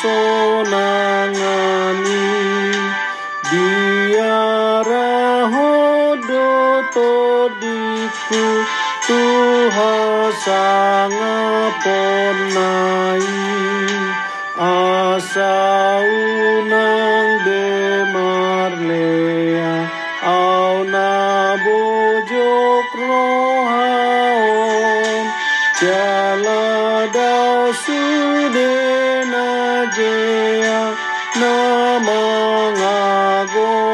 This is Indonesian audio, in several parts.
Sonangani diara hodo todiku. Ponai asa unang demarlea nama ngagorohakon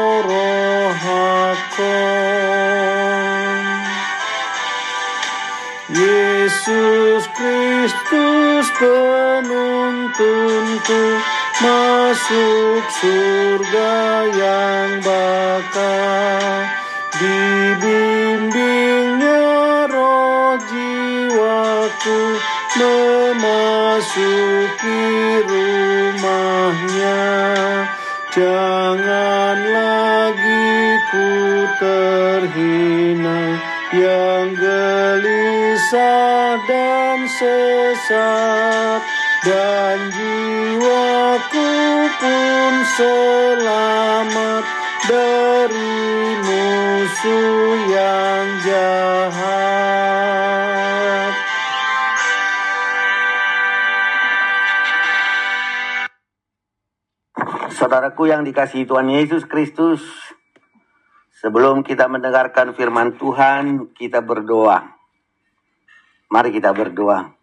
Yesus Kristus penuntunku masuk surga yang bakal dibimbingnya jiwaku memasuki rumahnya jangan lagi ku terhina yang gelisah dan sesat dan jiwaku pun selamat dari musuh yang jahat. Saudaraku yang dikasihi Tuhan Yesus Kristus, sebelum kita mendengarkan firman Tuhan, kita berdoa. Mari kita berdoa.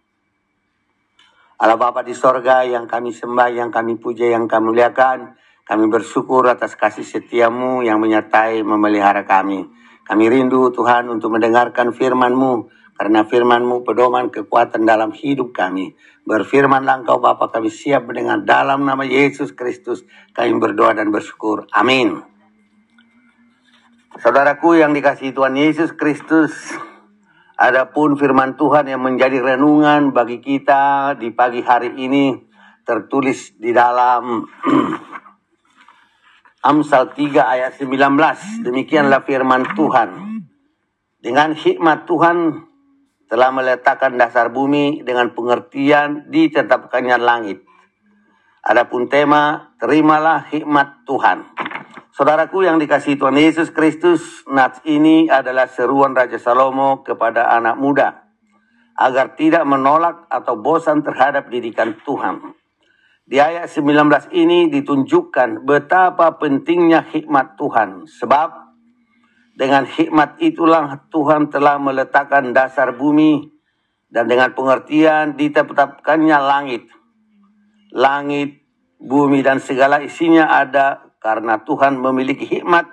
Allah Bapa di sorga yang kami sembah, yang kami puja, yang kami muliakan, kami bersyukur atas kasih setiamu yang menyertai memelihara kami. Kami rindu Tuhan untuk mendengarkan firman-Mu, karena firman-Mu pedoman kekuatan dalam hidup kami. Berfirmanlah Engkau Bapa kami siap mendengar dalam nama Yesus Kristus. Kami berdoa dan bersyukur. Amin. Saudaraku yang dikasihi Tuhan Yesus Kristus, Adapun firman Tuhan yang menjadi renungan bagi kita di pagi hari ini tertulis di dalam Amsal 3 ayat 19. Demikianlah firman Tuhan. Dengan hikmat Tuhan telah meletakkan dasar bumi dengan pengertian ditetapkannya langit. Adapun tema, terimalah hikmat Tuhan. Saudaraku yang dikasihi Tuhan Yesus Kristus, nats ini adalah seruan Raja Salomo kepada anak muda agar tidak menolak atau bosan terhadap didikan Tuhan. Di ayat 19 ini ditunjukkan betapa pentingnya hikmat Tuhan. Sebab dengan hikmat itulah Tuhan telah meletakkan dasar bumi dan dengan pengertian ditetapkannya langit. Langit, bumi dan segala isinya ada karena Tuhan memiliki hikmat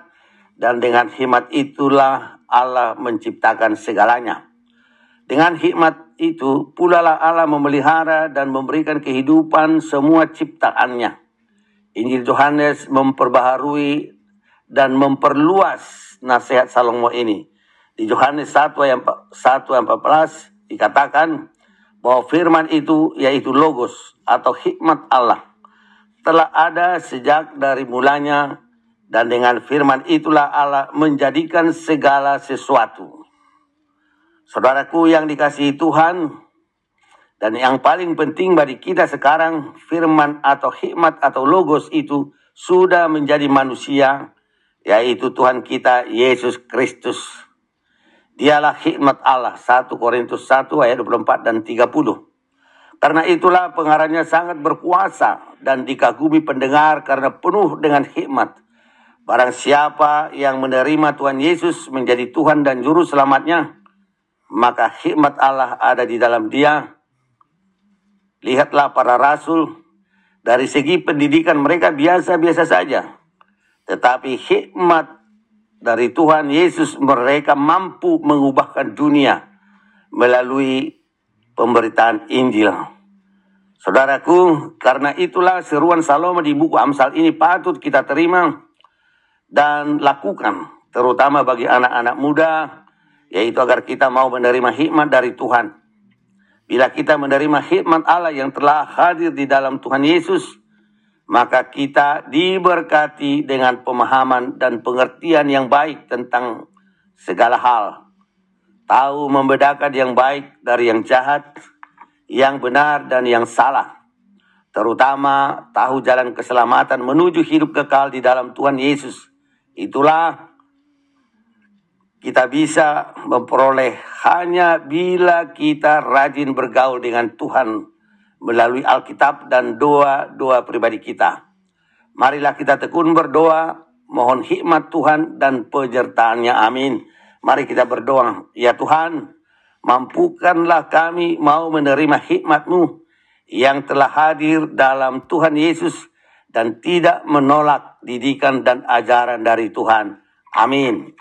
dan dengan hikmat itulah Allah menciptakan segalanya. Dengan hikmat itu pula lah Allah memelihara dan memberikan kehidupan semua ciptaannya. Injil Yohanes memperbaharui dan memperluas nasihat Salomo ini. Di Yohanes 1 ayat 1 ayat 14 dikatakan bahwa firman itu yaitu logos atau hikmat Allah telah ada sejak dari mulanya dan dengan firman itulah Allah menjadikan segala sesuatu. Saudaraku yang dikasihi Tuhan, dan yang paling penting bagi kita sekarang, firman atau hikmat atau logos itu sudah menjadi manusia, yaitu Tuhan kita Yesus Kristus. Dialah hikmat Allah, 1 Korintus 1 ayat 24 dan 30. Karena itulah pengarangnya sangat berkuasa dan dikagumi pendengar karena penuh dengan hikmat. Barang siapa yang menerima Tuhan Yesus menjadi Tuhan dan Juru Selamatnya, maka hikmat Allah ada di dalam dia. Lihatlah para rasul, dari segi pendidikan mereka biasa-biasa saja. Tetapi hikmat dari Tuhan Yesus mereka mampu mengubahkan dunia melalui pemberitaan Injil. Saudaraku, karena itulah seruan Salomo di buku Amsal ini patut kita terima dan lakukan, terutama bagi anak-anak muda, yaitu agar kita mau menerima hikmat dari Tuhan. Bila kita menerima hikmat Allah yang telah hadir di dalam Tuhan Yesus, maka kita diberkati dengan pemahaman dan pengertian yang baik tentang segala hal. Tahu membedakan yang baik dari yang jahat, yang benar dan yang salah. Terutama tahu jalan keselamatan menuju hidup kekal di dalam Tuhan Yesus. Itulah kita bisa memperoleh hanya bila kita rajin bergaul dengan Tuhan melalui Alkitab dan doa-doa pribadi kita. Marilah kita tekun berdoa, mohon hikmat Tuhan dan penyertaannya. Amin. Mari kita berdoa. Ya Tuhan, mampukanlah kami mau menerima hikmat-Mu yang telah hadir dalam Tuhan Yesus dan tidak menolak didikan dan ajaran dari Tuhan. Amin.